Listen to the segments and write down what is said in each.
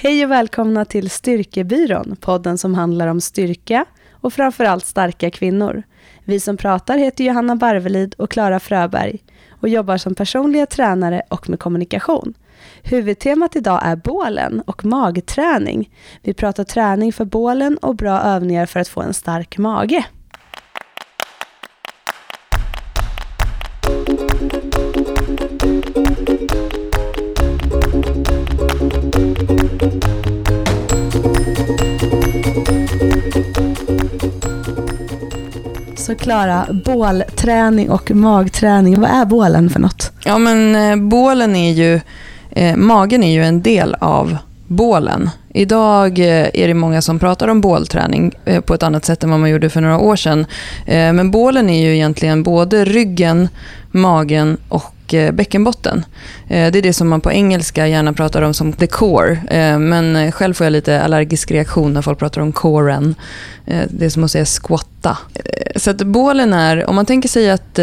Hej och välkomna till Styrkebyrån, podden som handlar om styrka och framförallt starka kvinnor. Vi som pratar heter Johanna Barvelid och Klara Fröberg och jobbar som personliga tränare och med kommunikation. Huvudtemat idag är bålen och magträning. Vi pratar träning för bålen och bra övningar för att få en stark mage. Så Klara, bålträning och magträning, vad är bålen för något? Ja, men eh, bålen är ju, eh, magen är ju en del av bålen. Idag eh, är det många som pratar om bålträning eh, på ett annat sätt än vad man gjorde för några år sedan. Men bålen är ju egentligen både ryggen, magen och Eh, bäckenbotten. Eh, det är det som man på engelska gärna pratar om som the core. Eh, men själv får jag lite allergisk reaktion när folk pratar om coren. Det är som att säga squatta. Så att bålen är, om man tänker sig att,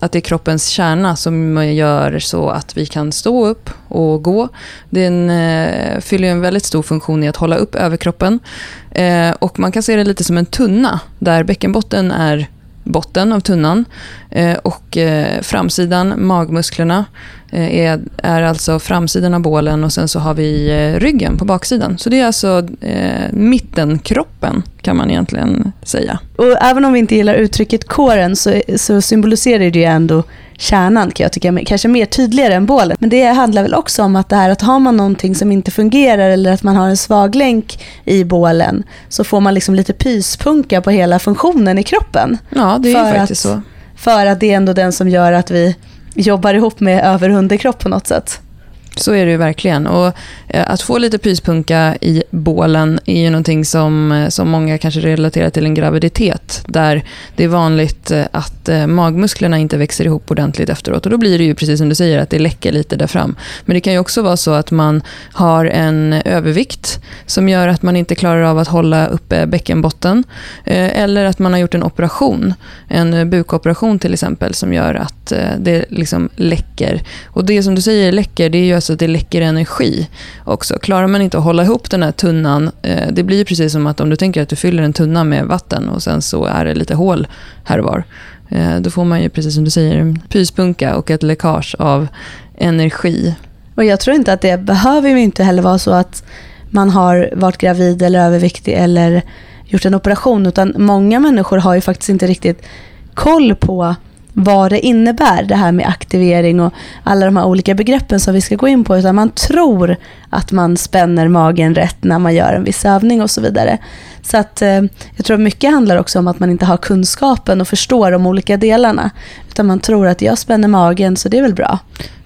att det är kroppens kärna som gör så att vi kan stå upp och gå. Den fyller en väldigt stor funktion i att hålla upp överkroppen. Och man kan se det lite som en tunna där bäckenbotten är botten av tunnan eh, och eh, framsidan, magmusklerna, är, är alltså framsidan av bålen och sen så har vi ryggen på baksidan. Så det är alltså eh, mittenkroppen kan man egentligen säga. Och även om vi inte gillar uttrycket kåren så, så symboliserar det ju ändå kärnan kan jag tycka, kanske mer tydligare än bålen. Men det handlar väl också om att det här att har man någonting som inte fungerar eller att man har en svag länk i bålen så får man liksom lite pyspunka på hela funktionen i kroppen. Ja, det är ju faktiskt att, så. För att det är ändå den som gör att vi jobbar ihop med över underkropp på något sätt. Så är det ju verkligen. Och eh, att få lite pyspunka i bålen är ju någonting som, eh, som många kanske relaterar till en graviditet. Där det är vanligt eh, att magmusklerna inte växer ihop ordentligt efteråt. Och då blir det ju precis som du säger att det läcker lite där fram. Men det kan ju också vara så att man har en övervikt som gör att man inte klarar av att hålla uppe bäckenbotten. Eller att man har gjort en operation, en bukoperation till exempel, som gör att det liksom läcker. Och det som du säger läcker, det är ju så att det läcker energi också. Klarar man inte att hålla ihop den här tunnan, eh, det blir precis som att om du tänker att du fyller en tunna med vatten och sen så är det lite hål här och var. Eh, då får man ju precis som du säger en pyspunka och ett läckage av energi. Och jag tror inte att det behöver ju inte heller vara så att man har varit gravid eller överviktig eller gjort en operation utan många människor har ju faktiskt inte riktigt koll på vad det innebär, det här med aktivering och alla de här olika begreppen som vi ska gå in på, utan man tror att man spänner magen rätt när man gör en viss övning och så vidare. Så att eh, jag tror mycket handlar också om att man inte har kunskapen och förstår de olika delarna, utan man tror att jag spänner magen så det är väl bra.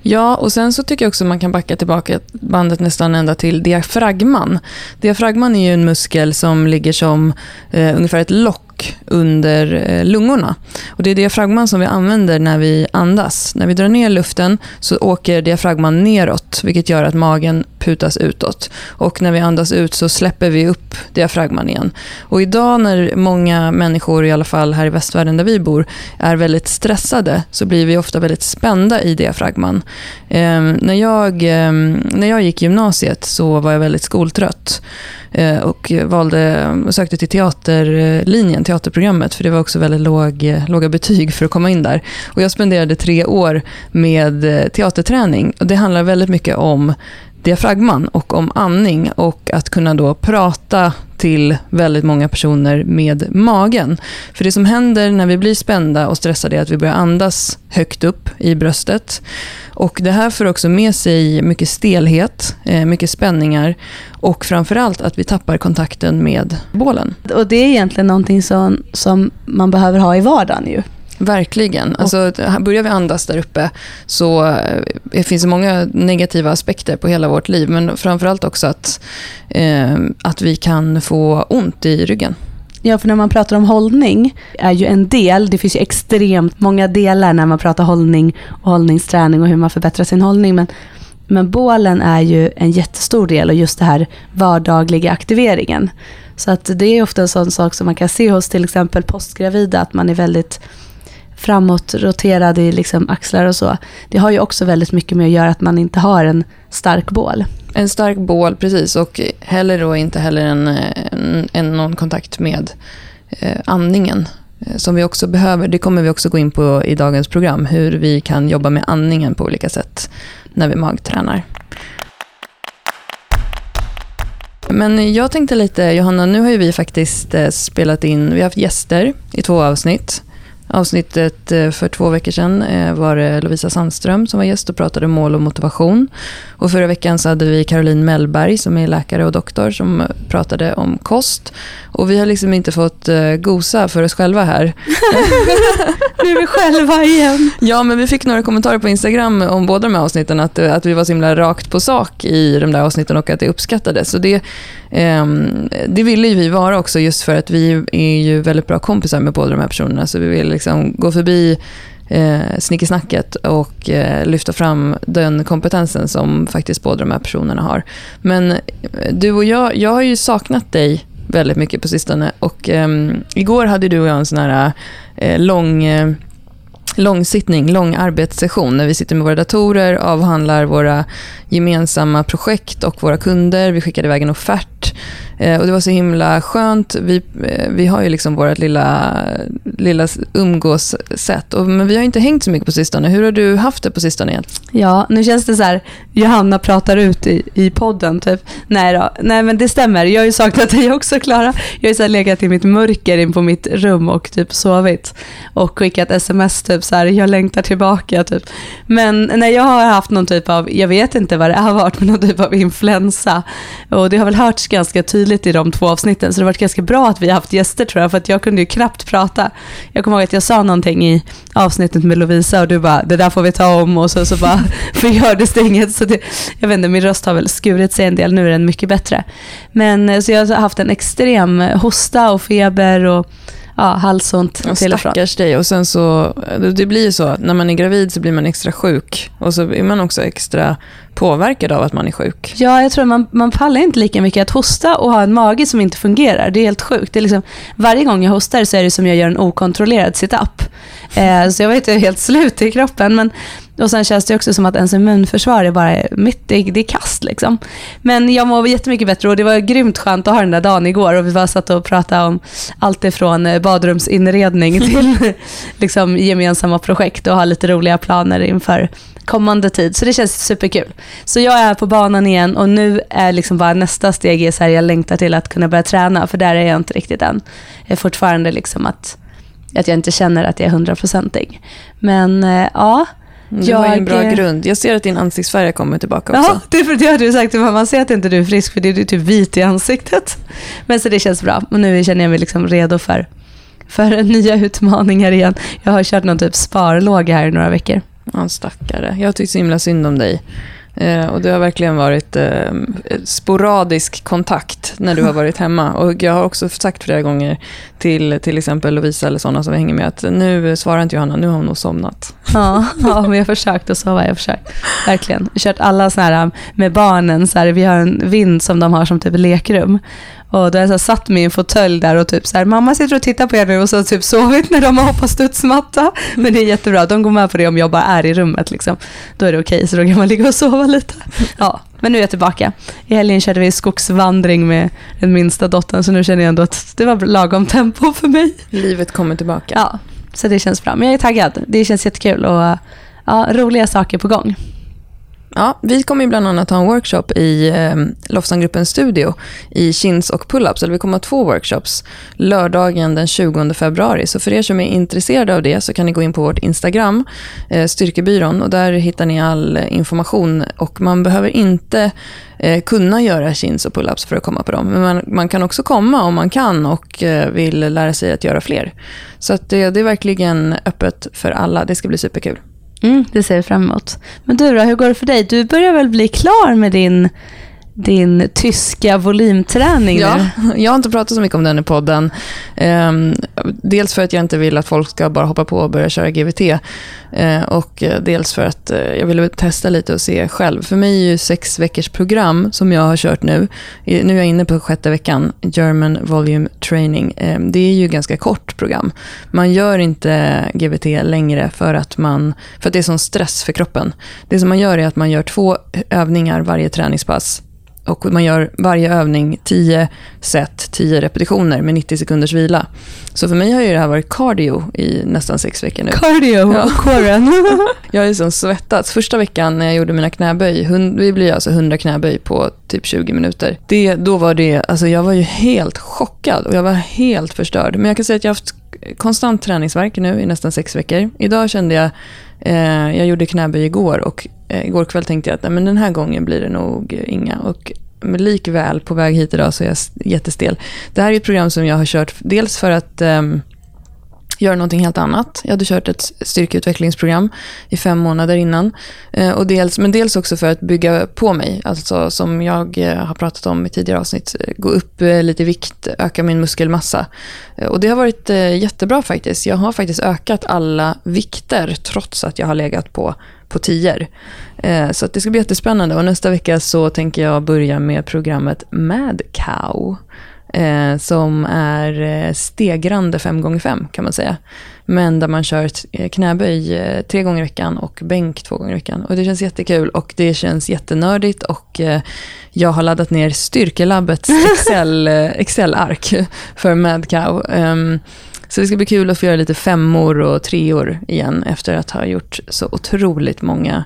Ja, och sen så tycker jag också att man kan backa tillbaka bandet nästan ända till diafragman. Diafragman är ju en muskel som ligger som eh, ungefär ett lock under eh, lungorna. Och det är diafragman som vi använder när vi andas. När vi drar ner luften så åker diafragman neråt, vilket gör att magen putas utåt. Och när vi andas ut så släpper vi upp diafragman igen. Och idag när många människor, i alla fall här i västvärlden där vi bor, är väldigt stressade så blir vi ofta väldigt spända i diafragman. Eh, när, jag, eh, när jag gick gymnasiet så var jag väldigt skoltrött. Eh, och valde, eh, sökte till teaterlinjen, teaterprogrammet, för det var också väldigt låg, eh, låga betyg för att komma in där. Och jag spenderade tre år med teaterträning och det handlar väldigt mycket om diafragman och om andning och att kunna då prata till väldigt många personer med magen. För det som händer när vi blir spända och stressade är att vi börjar andas högt upp i bröstet. Och Det här för också med sig mycket stelhet, eh, mycket spänningar och framförallt att vi tappar kontakten med bålen. Och Det är egentligen någonting som, som man behöver ha i vardagen ju. Verkligen. Alltså, börjar vi andas där uppe så eh, finns det många negativa aspekter på hela vårt liv. Men framförallt också att, eh, att vi kan få ont i ryggen. Ja, för när man pratar om hållning är ju en del, det finns ju extremt många delar när man pratar hållning och hållningsträning och hur man förbättrar sin hållning. Men, men bålen är ju en jättestor del och just det här vardagliga aktiveringen. Så att det är ofta en sån sak som man kan se hos till exempel postgravida, att man är väldigt framåtroterad i liksom axlar och så. Det har ju också väldigt mycket med att göra att man inte har en stark bål. En stark bål, precis. Och heller då inte heller en, en, en någon kontakt med eh, andningen eh, som vi också behöver. Det kommer vi också gå in på i dagens program, hur vi kan jobba med andningen på olika sätt när vi magtränar. Men jag tänkte lite, Johanna, nu har ju vi faktiskt eh, spelat in, vi har haft gäster i två avsnitt. Avsnittet eh, för två veckor sedan eh, var det Lovisa Sandström som var gäst och pratade mål och motivation. Och förra veckan så hade vi Caroline Mellberg som är läkare och doktor som pratade om kost. Och vi har liksom inte fått uh, gosa för oss själva här. nu är vi själva igen. Ja, men vi fick några kommentarer på Instagram om båda de här avsnitten. Att, att vi var så himla rakt på sak i de där avsnitten och att det uppskattades. Så det, um, det ville ju vi vara också just för att vi är ju väldigt bra kompisar med båda de här personerna. Så vi vill liksom gå förbi eh, snickesnacket och eh, lyfta fram den kompetensen som faktiskt båda de här personerna har. Men eh, du och jag, jag har ju saknat dig väldigt mycket på sistone och eh, igår hade du och jag en sån här eh, lång eh, långsittning, lång arbetssession när vi sitter med våra datorer, avhandlar våra gemensamma projekt och våra kunder. Vi skickade iväg en offert Eh, och det var så himla skönt. Vi, eh, vi har ju liksom vårt lilla, lilla umgåssätt. Och, men vi har inte hängt så mycket på sistone. Hur har du haft det på sistone igen? Ja, nu känns det så här, Johanna pratar ut i, i podden typ. Nej då, nej men det stämmer. Jag har ju saknat dig också Klara. Jag har ju så legat i mitt mörker in på mitt rum och typ sovit. Och skickat sms typ så här, jag längtar tillbaka typ. Men när jag har haft någon typ av, jag vet inte vad det har varit, men någon typ av influensa. Och det har väl hörts ganska tydligt tydligt i de två avsnitten. Så det har varit ganska bra att vi har haft gäster tror jag, för att jag kunde ju knappt prata. Jag kommer ihåg att jag sa någonting i avsnittet med Lovisa och du bara, det där får vi ta om och så, så bara förgördes det inget. Så det, jag vet inte, min röst har väl skurit sig en del, nu är den mycket bättre. Men eh, så jag har haft en extrem hosta och feber och ja, halsont ja, till och från. Stackars dig. Och sen så, det blir ju så, när man är gravid så blir man extra sjuk. Och så är man också extra påverkad av att man är sjuk. Ja, jag tror man, man pallar inte lika mycket. Att hosta och ha en mage som inte fungerar, det är helt sjukt. Det är liksom, varje gång jag hostar så är det som jag gör en okontrollerad sit-up. Eh, så jag var inte helt slut i kroppen. Men, och sen känns det också som att ens immunförsvar är bara mitt, det, det är kast liksom. Men jag mår jättemycket bättre och det var grymt skönt att ha den där dagen igår och vi bara satt och pratade om allt ifrån eh, badrumsinredning till liksom, gemensamma projekt och ha lite roliga planer inför kommande tid. Så det känns superkul. Så jag är på banan igen och nu är liksom bara nästa steg är så här, jag längtar till att kunna börja träna för där är jag inte riktigt än. Jag är fortfarande liksom att, att jag inte känner att jag är hundraprocentig. Men äh, ja. Du jag, har en bra grund. Jag ser att din ansiktsfärg har kommit tillbaka också. Ja, det, det har du sagt. Man ser att inte du är frisk för det är typ vit i ansiktet. Men så det känns bra. Och nu känner jag mig liksom redo för, för nya utmaningar igen. Jag har kört någon typ sparlåga här i några veckor. Ja, stackare. Jag tycker så himla synd om dig. Eh, och det har verkligen varit eh, sporadisk kontakt när du har varit hemma. Och jag har också sagt flera gånger till till exempel Lovisa eller sådana som hänger med att nu svarar inte Johanna, nu har hon nog somnat. Ja, ja men jag har försökt att sova. Jag har försökt. Verkligen. Jag har kört alla sådana här eh, med barnen. Så här, vi har en vind som de har som typ lekrum. Och då har jag så satt mig i en fåtölj där och typ så här, mamma sitter och tittar på er nu och så typ sovit när de har hoppat studsmatta. Men det är jättebra, de går med på det om jag bara är i rummet liksom. Då är det okej, okay, så då kan man ligga och sova lite. Ja, men nu är jag tillbaka. I helgen körde vi skogsvandring med den minsta dottern, så nu känner jag ändå att det var lagom tempo för mig. Livet kommer tillbaka. Ja, så det känns bra. Men jag är taggad. Det känns jättekul och ja, roliga saker på gång. Ja, vi kommer bland annat ha en workshop i eh, Lofsangruppens studio i chins och pull-ups. Eller vi kommer ha två workshops lördagen den 20 februari. Så för er som är intresserade av det så kan ni gå in på vårt Instagram, eh, Styrkebyrån. Och där hittar ni all information. Och man behöver inte eh, kunna göra chins och pull-ups för att komma på dem. Men man, man, kan också komma om man kan och eh, vill lära sig att göra fler. Så att det, det är verkligen öppet för alla. Det ska bli superkul. Mm, det ser vi fram emot. Men du då, hur går det för dig? Du börjar väl bli klar med din, din tyska volymträning ja. Jag har inte pratat så mycket om den i podden. Um, dels för att jag inte vill att folk ska bara hoppa på och börja köra GVT. Uh, och dels för att uh, jag ville testa lite och se själv. För mig är ju sex veckors program som jag har kört nu. Nu är jag inne på sjätte veckan, German Volume Training. Um, det är ju ganska kort program. Man gör inte GVT längre för att, man, för att det är sån stress för kroppen. Det som man gör är att man gör två övningar varje träningspass och man gör varje övning 10 set, 10 repetitioner med 90 sekunders vila. Så för mig har ju det här varit cardio i nästan sex veckor nu. Cardio ja. och kåren. jag har ju som svettats. Första veckan när jag gjorde mina knäböj, det blir alltså 100 knäböj på typ 20 minuter. Det, då var det, alltså jag var ju helt chockad och jag var helt förstörd. Men jag kan säga att jag har haft konstant träningsverk nu i nästan sex veckor. Idag kände jag, eh, jag gjorde knäböj igår och eh, igår kväll tänkte jag att nej, men den här gången blir det nog inga. Och men likväl på väg hit idag så är jag jättestel. Det här är ett program som jag har kört dels för att eh, göra någonting helt annat. Jag hade kört ett styrkeutvecklingsprogram i fem månader innan. Eh, och dels, men dels också för att bygga på mig, alltså som jag eh, har pratat om i tidigare avsnitt. Eh, gå upp eh, lite i vikt, öka min muskelmassa. Eh, och det har varit eh, jättebra faktiskt. Jag har faktiskt ökat alla vikter trots att jag har legat på på tior. Så det ska bli jättespännande och nästa vecka så tänker jag börja med programmet Mad Cow eh, som är eh, stegrande 5x5 kan man säga. Men där man kör eh, knäböj eh, tre gånger i veckan och bänk två gånger i veckan. Och det känns jättekul och det känns jättenördigt och jag har laddat ner Styrkelabbets Excel, Excel-ark för MadCow. Um, så det ska bli kul att få göra lite femmor och treor igen efter att ha gjort så otroligt många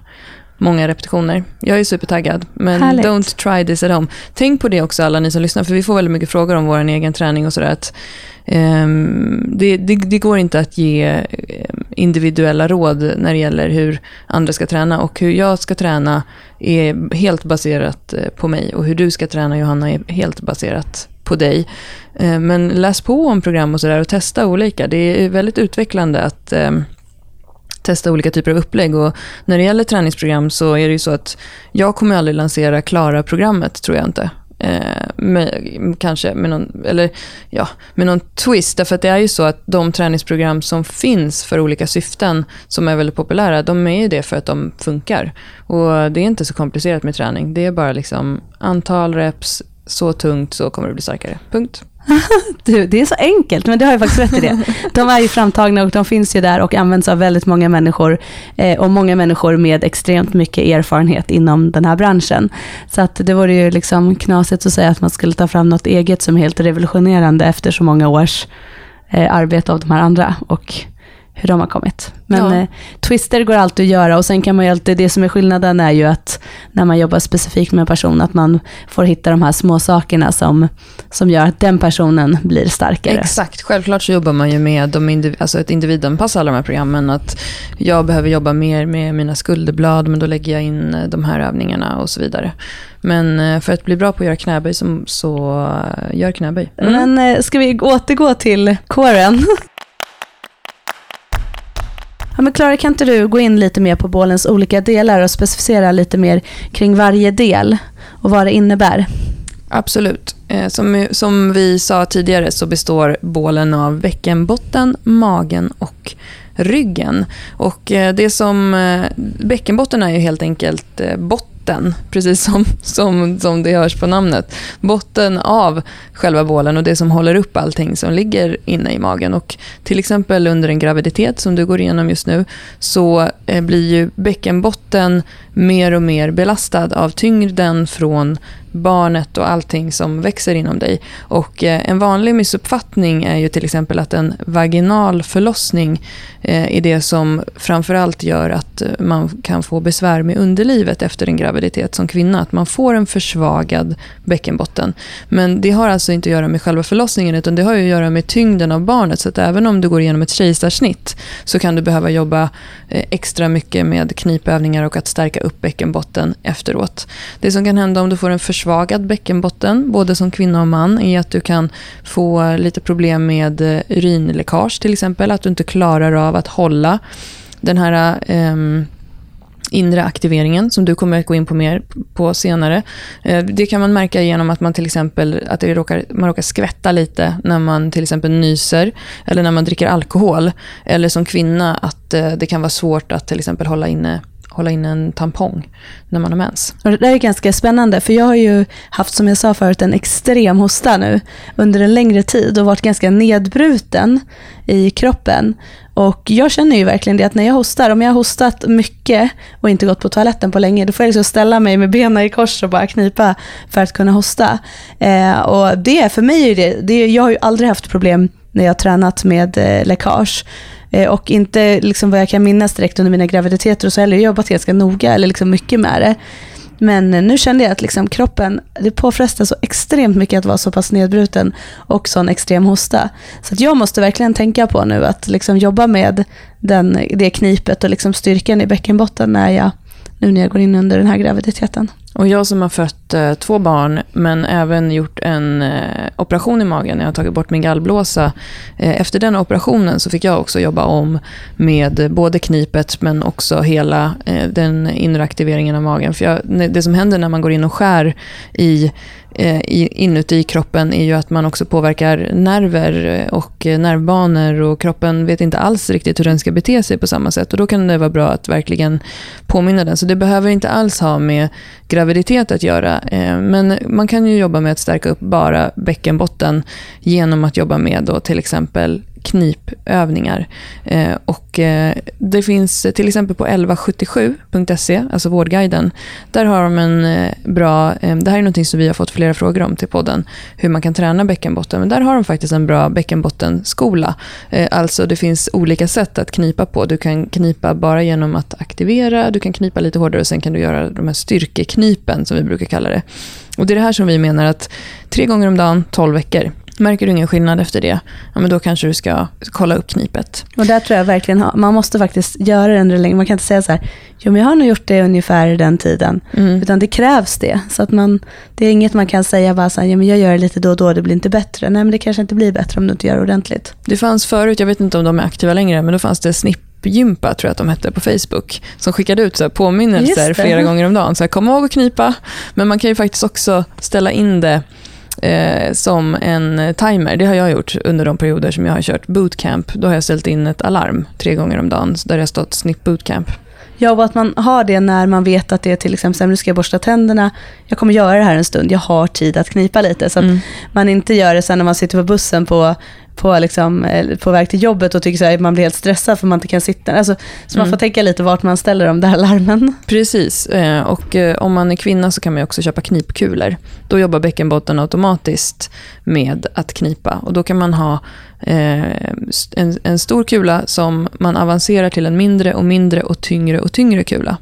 många repetitioner. Jag är supertaggad, men Härligt. don't try this at home. Tänk på det också alla ni som lyssnar, för vi får väldigt mycket frågor om vår egen träning och sådär. Um, det, det, det, går inte att ge ehm, individuella råd när det gäller hur andra ska träna och hur jag ska träna är helt baserat eh, på mig och hur du ska träna Johanna är helt baserat på dig. Ehm, men läs på om program och sådär och testa olika. Det är väldigt utvecklande att testa olika typer av upplägg. Och när det gäller träningsprogram så är det ju så att jag kommer aldrig lansera Klara-programmet, tror jag inte. Eh, med, kanske med någon, eller, ja, med någon twist. Därför att det är ju så att de träningsprogram som finns för olika syften, som är väldigt populära, de är ju det för att de funkar. Och det är inte så komplicerat med träning. Det är bara liksom antal reps, så tungt så kommer du bli starkare. Punkt. du, det är så enkelt, men du har ju faktiskt rätt i det. De är ju framtagna och de finns ju där och används av väldigt många människor. Eh, och många människor med extremt mycket erfarenhet inom den här branschen. Så att det vore ju liksom knasigt att säga att man skulle ta fram något eget som är helt revolutionerande efter så många års eh, arbete av de här andra. Och hur de har kommit. Men ja. eh, twister går alltid att göra och sen kan man ju alltid, det som är skillnaden är ju att när man jobbar specifikt med en person, att man får hitta de här små sakerna som, som gör att den personen blir starkare. Exakt, självklart så jobbar man ju med de indiv alltså ett individanpassa alla de här programmen. Att jag behöver jobba mer med mina skulderblad, men då lägger jag in eh, de här övningarna och så vidare. Men eh, för att bli bra på att göra knäböj så, så eh, gör knäböj. Mm. Men ska vi återgå till kåren? Ja, men Klara, kan inte du gå in lite mer på bålens olika delar och specificera lite mer kring varje del och vad det innebär? Absolut. Eh, som, som vi sa tidigare så består bålen av bäckenbotten, magen och ryggen. Och eh, det som, eh, bäckenbotten är ju helt enkelt botten botten, precis som, som, som det hörs på namnet. Botten av själva bålen och det som håller upp allting som ligger inne i magen. Och till exempel under en graviditet som du går igenom just nu så eh, blir ju bäckenbotten mer och mer belastad av tyngden från barnet och allting som växer inom dig. Och eh, en vanlig missuppfattning är ju till exempel att en vaginal förlossning eh, är det som framförallt gör att eh, man kan få besvär med underlivet efter en graviditet som kvinna. Att man får en försvagad bäckenbotten. Men det har alltså inte att göra med själva förlossningen utan det har att göra med tyngden av barnet. Så att även om du går igenom ett kejsarsnitt så kan du behöva jobba extra mycket med knipövningar och att stärka upp bäckenbotten efteråt. Det som kan hända om du får en försvagad bäckenbotten, både som kvinna och man, är att du kan få lite problem med eh, urinläckage till exempel. Att du inte klarar av att hålla den här um, inre aktiveringen, som du kommer att gå in på mer på senare. Eh, det kan man märka genom att man till exempel att det råkar, man råkar skvätta lite när man till exempel nyser, eller när man dricker alkohol. Eller som kvinna att eh, det kan vara svårt att till exempel hålla inne hålla in en tampong när man har mens. Och det där är ganska spännande, för jag har ju haft, som jag sa förut, en extrem hosta nu under en längre tid och varit ganska nedbruten i kroppen. Och jag känner ju verkligen det att när jag hostar, om jag har hostat mycket och inte gått på toaletten på länge, då får jag liksom ställa mig med benen i kors och bara knipa för att kunna hosta. Eh, och det, för mig är det, det, jag har ju aldrig haft problem när jag har tränat med eh, läckage. Eh, och inte liksom vad jag kan minnas direkt under mina graviditeter och så heller. Jag har jobbat ganska noga eller liksom mycket med det. Men eh, nu kände jag att liksom kroppen, det påfrestar så extremt mycket att vara så pass nedbruten och sån extrem hosta. Så jag måste verkligen tänka på nu att liksom jobba med den, det knipet och liksom styrkan i bäckenbotten när jag, nu när jag går in under den här graviditeten. Och jag som har fött eh, två barn, men även gjort en eh, operation i magen, jag har tagit bort min gallblåsa. Eh, efter den operationen så fick jag också jobba om med både knipet, men också hela eh, den inre aktiveringen av magen. För jag, det som händer när man går in och skär eh, i inuti kroppen är ju att man också påverkar nerver och eh, nervbanor och kroppen vet inte alls riktigt hur den ska bete sig på samma sätt. Och Då kan det vara bra att verkligen påminna den. Så det behöver inte alls ha med graviditet att göra. Eh, men man kan ju jobba med att stärka upp bara bäckenbotten genom att jobba med då till exempel knipövningar. Eh, och eh, det finns till exempel på 1177.se, alltså Vårdguiden. Där har de en eh, bra, eh, det här är något som vi har fått flera frågor om till podden, hur man kan träna bäckenbotten. Men där har de faktiskt en bra bäckenbottenskola. Eh, alltså det finns olika sätt att knipa på. Du kan knipa bara genom att aktivera, du kan knipa lite hårdare och sen kan du göra de här styrkeknipen som vi brukar kalla det. Och det är det här som vi menar att tre gånger om dagen, 12 veckor, Märker du ingen skillnad efter det, ja, men då kanske du ska kolla upp knipet. Och där tror jag verkligen, man måste faktiskt göra det under länge. Man kan inte säga så här, jo men jag har nog gjort det ungefär i den tiden. Mm. Utan det krävs det. Så att man, det är inget man kan säga bara så här, ja men jag gör det lite då och då, det blir inte bättre. Nej men det kanske inte blir bättre om du inte gör det ordentligt. Det fanns förut, jag vet inte om de är aktiva längre, men då fanns det snipp Gympa tror jag att de hette på Facebook, som skickade ut så påminnelser flera gånger om dagen. Så här, kom ihåg att knipa, men man kan ju faktiskt också ställa in det eh, som en timer. Det har jag gjort under de perioder som jag har kört bootcamp. Då har jag ställt in ett alarm tre gånger om dagen där det har stått snitt bootcamp. Ja, och att man har det när man vet att det är till exempel, nu ska jag borsta tänderna, jag kommer göra det här en stund, jag har tid att knipa lite. Så att mm. man inte gör det sen när man sitter på bussen på på, liksom, eh, på väg till jobbet och tycker att man blir helt stressad för man inte kan sitta. Alltså, så mm. man får tänka lite vart man ställer de där larmen. Precis, eh, och eh, om man är kvinna så kan man också köpa knipkulor. Då jobbar bäckenbotten automatiskt med att knipa. Och då kan man ha en, en stor kula som man avancerar till en mindre och mindre och tyngre och tyngre kula.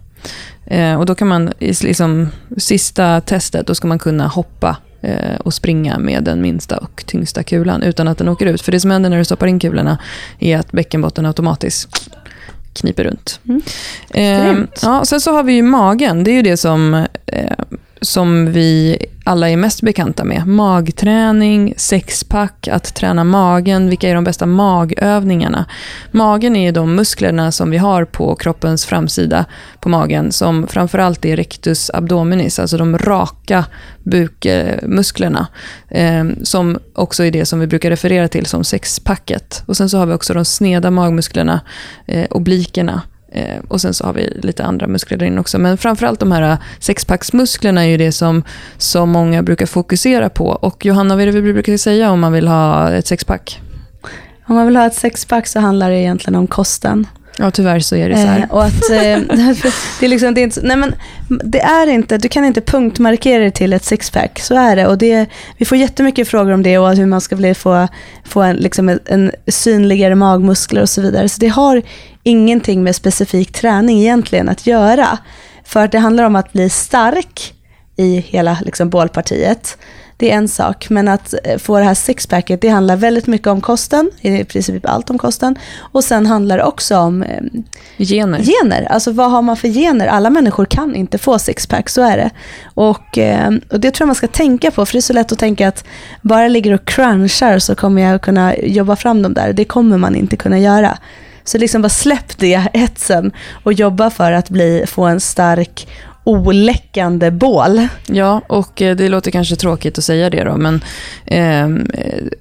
och då kan man, i liksom, sista testet, då ska man kunna hoppa eh, och springa med den minsta och tyngsta kulan utan att den åker ut. För det som händer när du stoppar in kulorna är att bäckenbotten automatiskt kniper runt. Mm. Eh, ja, sen så har vi ju magen. Det är ju det som, eh, som vi alla är mest bekanta med. Magträning, sexpack, att träna magen. Vilka är de bästa magövningarna? Magen är de musklerna som vi har på kroppens framsida på magen som framförallt är rectus abdominis, alltså de raka bukmusklerna. Eh, som också är det som vi brukar referera till som sexpacket. Och sen så har vi också de sneda magmusklerna, eh, oblikerna Eh, och sen så har vi lite andra muskler där inne också. Men framförallt de här eh, sexpacksmusklerna är ju det som, som många brukar fokusera på. Och Johanna, vad är det vi brukar säga om man vill ha ett sexpack? Om man vill ha ett sexpack så handlar det egentligen om kosten. Ja, tyvärr så är det så här. Eh, och att, eh, det, är liksom, det, är inte, nej men, det är inte, du kan inte punktmarkera det till ett sixpack, så är det. Och det. Vi får jättemycket frågor om det och hur man ska bli, få, få en, liksom en, en synligare magmuskler och så vidare. Så det har ingenting med specifik träning egentligen att göra. För att det handlar om att bli stark i hela liksom, bålpartiet. Det är en sak, men att eh, få det här sixpacket, det handlar väldigt mycket om kosten, i princip allt om kosten. Och sen handlar det också om eh, gener. gener. Alltså vad har man för gener? Alla människor kan inte få sixpack, så är det. Och, eh, och det tror jag man ska tänka på, för det är så lätt att tänka att bara ligger och crunchar så kommer jag kunna jobba fram dem där. Det kommer man inte kunna göra. Så liksom bara släpp det hetsen och jobba för att bli, få en stark oläckande bål. Ja, och eh, det låter kanske tråkigt att säga det då, men eh,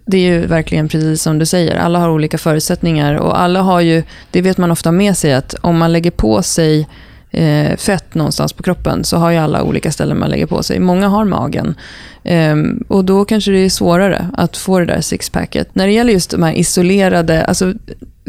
det är ju verkligen precis som du säger. Alla har olika förutsättningar och alla har ju, det vet man ofta med sig, att om man lägger på sig eh, fett någonstans på kroppen så har ju alla olika ställen man lägger på sig. Många har magen. Eh, och då kanske det är svårare att få det där sixpacket. När det gäller just de här isolerade, alltså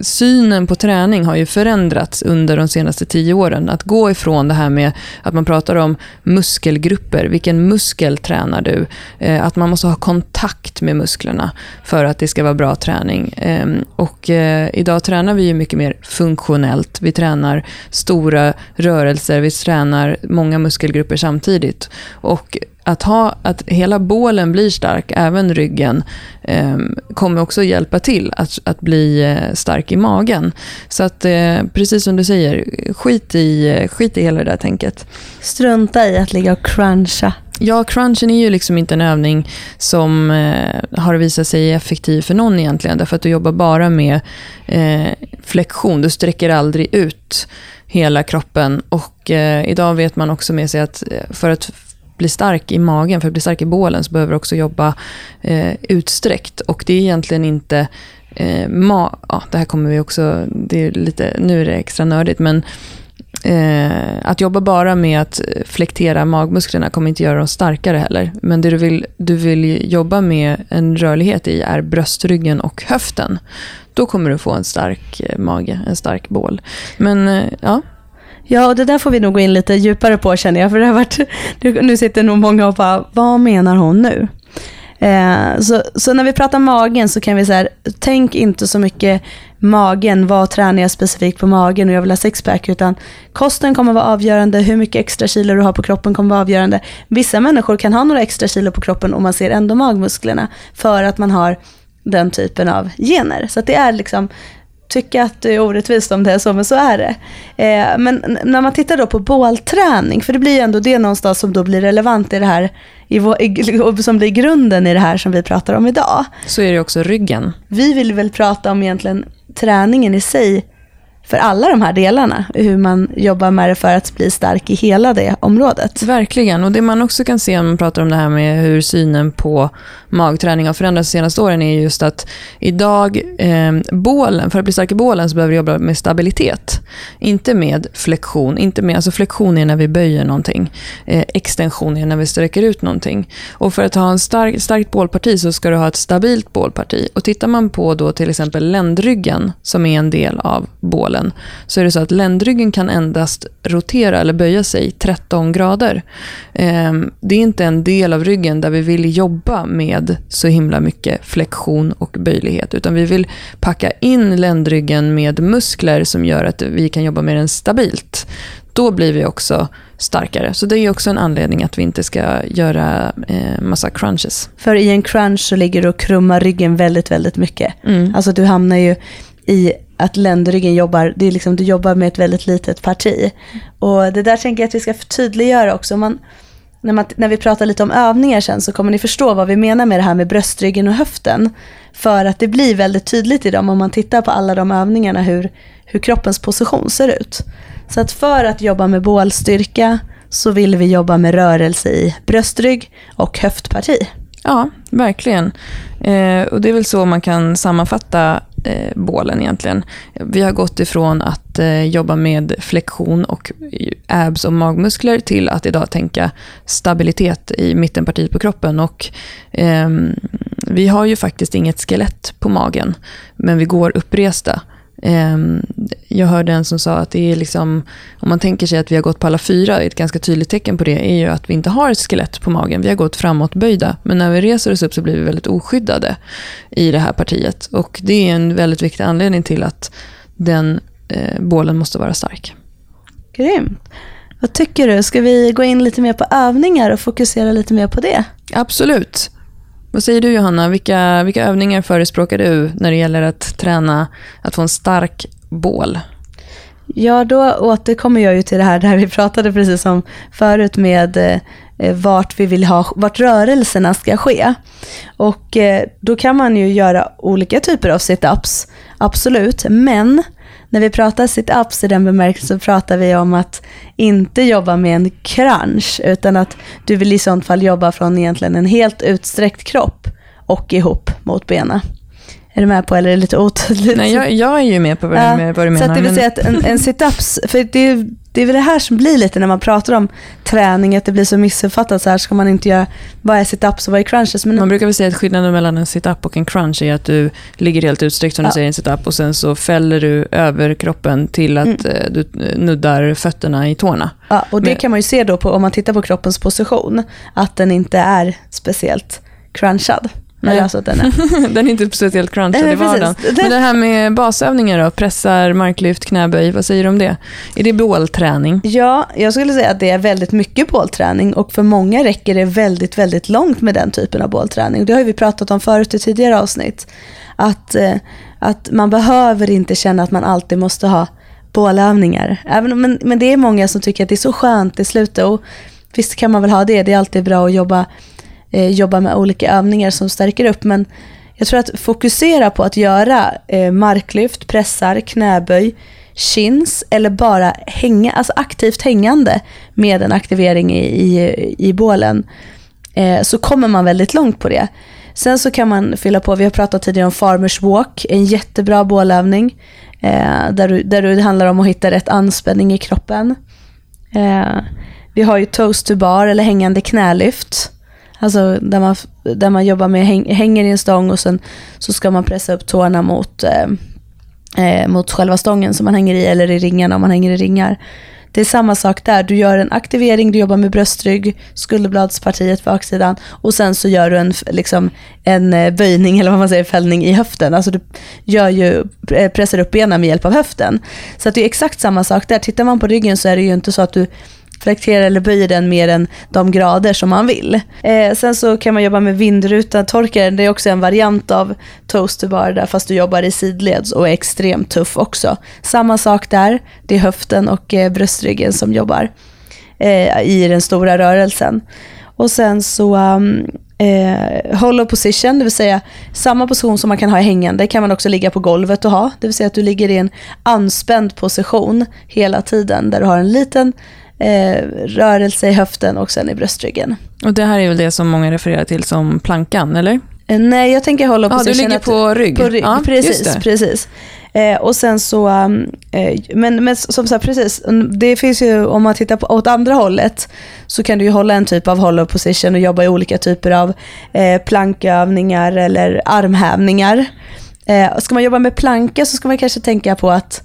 synen på träning har ju förändrats under de senaste tio åren. Att gå ifrån det här med att man pratar om muskelgrupper. Vilken muskel tränar du? Eh, att man måste ha kontakt med musklerna för att det ska vara bra träning. Ehm, och eh, idag tränar vi ju mycket mer funktionellt. Vi tränar stora rörelser, vi tränar många muskelgrupper samtidigt. Och att, ha, att hela bålen blir stark, även ryggen, eh, kommer också hjälpa till att, att bli eh, stark i magen. Så att, eh, precis som du säger, skit i, skit i hela det där tänket. Strunta i att ligga och cruncha. Ja, crunchen är ju liksom inte en övning som eh, har visat sig effektiv för någon egentligen. Därför att du jobbar bara med eh, flexion. Du sträcker aldrig ut hela kroppen. Och eh, idag vet man också med sig att eh, för att bli stark i magen, för att bli stark i bålen, så behöver du också jobba eh, utsträckt. Och det är egentligen inte eh, ma ja, det här kommer vi också, det är lite, nu är det extra nördigt, men eh, att jobba bara med att flektera magmusklerna kommer inte göra dem starkare heller. Men det du vill, du vill jobba med en rörlighet i är bröstryggen och höften. Då kommer du få en stark eh, mage, en stark bål. Men eh, ja, Ja, och det där får vi nog gå in lite djupare på känner jag. För det har varit, nu sitter nog många och bara, vad menar hon nu? Eh, så, så när vi pratar magen så kan vi säga, tänk inte så mycket magen, vad tränar jag specifikt på magen och jag vill ha sixpack, utan kosten kommer vara avgörande, hur mycket extra kilo du har på kroppen kommer vara avgörande. Vissa människor kan ha några extra kilo på kroppen och man ser ändå magmusklerna för att man har den typen av gener. Så det är liksom tycka att det är orättvist om det är så, men så är det. Eh, men när man tittar då på bålträning, för det blir ju ändå det någonstans som då blir relevant i det här, i, i, som blir grunden i det här som vi pratar om idag. Så är det också ryggen. Vi vill väl prata om egentligen träningen i sig för alla de här delarna. Hur man jobbar med det för att bli stark i hela det området. Verkligen, och det man också kan se om man pratar om det här med hur synen på magträning har förändrats de senaste åren är just att idag, eh, bålen, för att bli stark i bålen så behöver du jobba med stabilitet. Inte med flexion, inte med, alltså flexion är när vi böjer någonting. Eh, extension är när vi sträcker ut någonting. Och för att ha en stark, starkt bålparti så ska du ha ett stabilt bålparti. Och tittar man på då till exempel ländryggen som är en del av bålen bålen så är det så att ländryggen kan endast rotera eller böja sig 13 grader. Ehm, det är inte en del av ryggen där vi vill jobba med så himla mycket flexion och böjlighet, utan vi vill packa in ländryggen med muskler som gör att vi kan jobba med den stabilt. Då blir vi också starkare. Så det är också en anledning att vi inte ska göra eh, massa crunches. För i en crunch så ligger du och krummar ryggen väldigt, väldigt mycket. Mm. Alltså du hamnar ju i att ländryggen jobbar, det är liksom, du jobbar med ett väldigt litet parti. Och det där tänker jag att vi ska förtydliggöra också. Man, när, man, när vi pratar lite om övningar sen så kommer ni förstå vad vi menar med det här med bröstryggen och höften. För att det blir väldigt tydligt i dem om man tittar på alla de övningarna hur, hur kroppens position ser ut. Så att för att jobba med bålstyrka så vill vi jobba med rörelse i bröstrygg och höftparti. Ja, verkligen. Eh, och det är väl så man kan sammanfatta eh, bålen egentligen. Vi har gått ifrån att eh, jobba med flexion och abs och magmuskler till att idag tänka stabilitet i mittenpartiet på kroppen. Och, eh, vi har ju faktiskt inget skelett på magen, men vi går uppresta. Ehm, jag hörde en som sa att det är liksom, om man tänker sig att vi har gått på alla fyra, ett ganska tydligt tecken på det är ju att vi inte har ett skelett på magen. Vi har gått framåtböjda, men när vi reser oss upp så blir vi väldigt oskyddade i det här partiet. Och det är en väldigt viktig anledning till att den eh, bålen måste vara stark. Grymt. Vad tycker du? Ska vi gå in lite mer på övningar och fokusera lite mer på det? Absolut. Vad säger du Johanna? Vilka, vilka övningar förespråkar du när det gäller att träna att få en stark bål? Ja, då återkommer jag ju till det här där vi pratade precis om förut med eh, vart vi vill ha, vart rörelserna ska ske. Och eh, då kan man ju göra olika typer av situps, absolut, men när vi pratar sit-ups i den bemärkelsen så pratar vi om att inte jobba med en crunch, utan att du vill i sånt fall jobba från egentligen en helt utsträckt kropp och ihop mot benen. Är du med på eller är det lite otydligt? Nej, jag, jag är ju med på vad, Ja, du, vad du menar. Så att det vill säga att en, en sit-ups, för det, är- det är väl det här som blir lite när man pratar om träning, att det blir så missuppfattat så här ska man inte göra, vad är sit-ups och vad är crunches? Men Man brukar väl säga att skillnaden mellan en sit-up och en crunch är att du ligger helt utsträckt som du Ja. säger i en sit-up och sen så fäller du över kroppen till att Mm. eh, du eh, nuddar fötterna i tårna. Ja, och det Men- kan man ju se då på, om man tittar på kroppens position, att den inte är speciellt crunchad. Nej. Eller alltså den är, Den är inte speciellt crunchad i vardagen. Men det här med basövningar då, pressar, marklyft, knäböj, vad säger du om det? Är det bålträning? ja, jag skulle säga att det är väldigt mycket bålträning och för många räcker det väldigt, väldigt långt med den typen av bålträning. Det har vi pratat om förut i tidigare avsnitt. Att, eh, att man behöver inte känna att man alltid måste ha bålövningar. Även, men, men det är många som tycker att det är så skönt i slutet och visst kan man väl ha det. Det är alltid bra att jobba, eh, jobba med olika övningar som stärker upp. Men jag tror att fokusera på att göra eh, marklyft, pressar, knäböj, chins eller bara hänga, alltså aktivt hängande med en aktivering i, i, i bålen eh, så kommer man väldigt långt på det. Sen så kan man fylla på, vi har pratat tidigare om farmers walk, en jättebra bålövning eh, där, du, där det handlar om att hitta rätt anspänning i kroppen. Eh, vi har ju toast to bar eller hängande knälyft. Alltså där man, där man jobbar med häng, hänger i en stång och sen så ska man pressa upp tårna mot, eh, eh, mot själva stången som man hänger i eller i ringarna om man hänger i ringar. Det är samma sak där. Du gör en aktivering, du jobbar med bröstrygg, skulderbladspartiet baksidan och sen så gör du en, liksom, en eh, böjning eller vad man säger, fällning i höften. Alltså du gör ju, eh, pressar upp benen med hjälp av höften. Så att det är exakt samma sak där. Tittar man på ryggen så är det ju inte så att du flekterar eller böjer den mer än de grader som man vill. Eh, sen så kan man jobba med vindrutan, torkaren, det är också en variant av toast to bar där fast du jobbar i sidleds och är extremt tuff också. Samma sak där, det är höften och eh, bröstryggen som jobbar eh, i den stora rörelsen. Och sen så um, eh, hollow position, det vill säga samma position som man kan ha hängande kan man också ligga på golvet och ha. Det vill säga att du ligger i en anspänd position hela tiden där du har en liten eh, rörelse i höften och sen i bröstryggen. Och det här är väl det som många refererar till som plankan, eller? Eh, nej, jag tänker hollow Ja, position. du ligger på rygg. På rygg, Ja, precis. precis. Eh, och sen så, um, eh, men, men som sagt precis, mm, det finns ju, om man tittar på, åt andra hållet, så kan du ju hålla en typ av hollow position och jobba i olika typer av eh, plankövningar eller armhävningar. Eh, ska man jobba med planka så ska man kanske tänka på att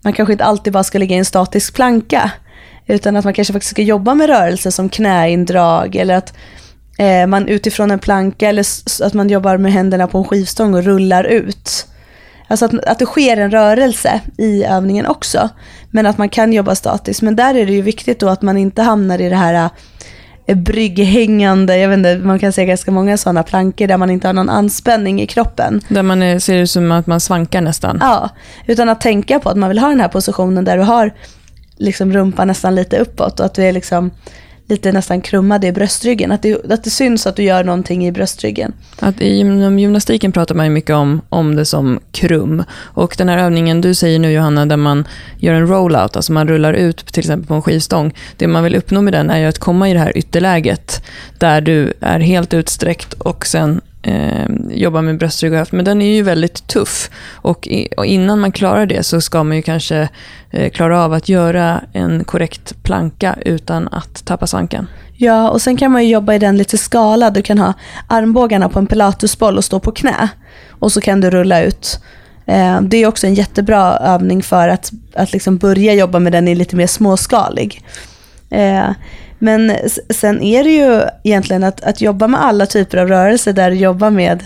man kanske inte alltid bara ska ligga i en statisk planka, utan att man kanske faktiskt ska jobba med rörelser som knäindrag eller att eh, man utifrån en planka eller att man jobbar med händerna på en skivstång och rullar ut. Alltså att, att det sker en rörelse i övningen också. Men att man kan jobba statiskt. Men där är det ju viktigt då att man inte hamnar i det här eh, brygghängande, jag vet inte, man kan se ganska många sådana plankor där man inte har någon anspänning i kroppen. Där man är, ser det som att man svankar nästan. Ja, utan att tänka på att man vill ha den här positionen där du har liksom rumpan nästan lite uppåt och att du är liksom lite nästan krummad i bröstryggen. Att det, att det syns att du gör någonting i bröstryggen. Att inom gymnastiken pratar man ju mycket om, om det som krum. Och den här övningen du säger nu Johanna, där man gör en rollout, alltså man rullar ut till exempel på en skivstång. Det man vill uppnå med den är ju att komma i det här ytterläget, där du är helt utsträckt och sen eh, jobbar med bröstrygg och höft. Men den är ju väldigt tuff. Och, i, och innan man klarar det så ska man ju kanske eh, klara av att göra en korrekt planka utan att tappa svanken. Ja, och sen kan man ju jobba i den lite skalad. Du kan ha armbågarna på en pilatesboll och stå på knä. Och så kan du rulla ut. Eh, Det är också en jättebra övning för att, att liksom börja jobba med den i lite mer småskalig. Eh, men sen är det ju egentligen att, att jobba med alla typer av rörelser där du jobbar med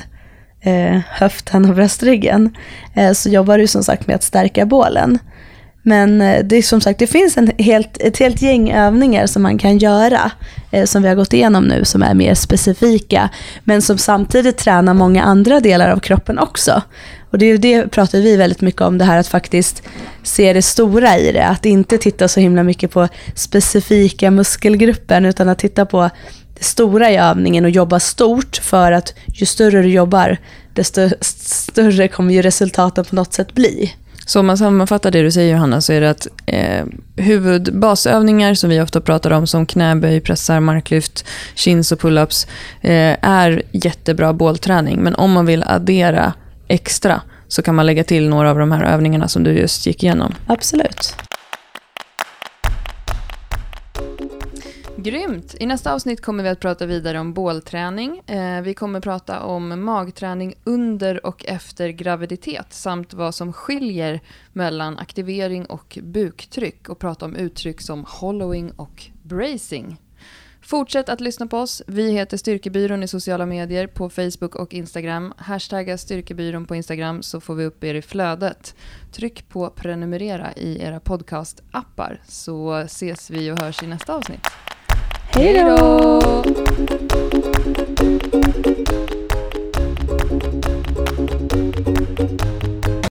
eh, höften och bröstryggen. Eh, så jobbar du som sagt med att stärka bålen. Men eh, det är som sagt, det finns en helt, ett helt gäng övningar som man kan göra, eh, som vi har gått igenom nu, som är mer specifika, men som samtidigt tränar många andra delar av kroppen också. Och det, det pratar vi väldigt mycket om, det här att faktiskt se det stora i det. Att inte titta så himla mycket på specifika muskelgruppen utan att titta på det stora i övningen och jobba stort för att ju större du jobbar desto större kommer ju resultaten på något sätt bli. Så om man sammanfattar det du säger Johanna så är det att eh, huvudbasövningar som vi ofta pratar om som knäböj, pressar, marklyft, chins och pull-ups eh, är jättebra bålträning. Men om man vill addera extra så kan man lägga till några av de här övningarna som du just gick igenom. Absolut. Grymt! I nästa avsnitt kommer vi att prata vidare om bålträning. Eh, vi kommer prata om magträning under och efter graviditet samt vad som skiljer mellan aktivering och buktryck och prata om uttryck som hollowing och bracing. Fortsätt att lyssna på oss. Vi heter Styrkebyrån i sociala medier på Facebook och Instagram. Hashtagga Styrkebyrån på Instagram så får vi upp er i flödet. Tryck på prenumerera i era podcastappar så ses vi och hörs i nästa avsnitt. Hej då!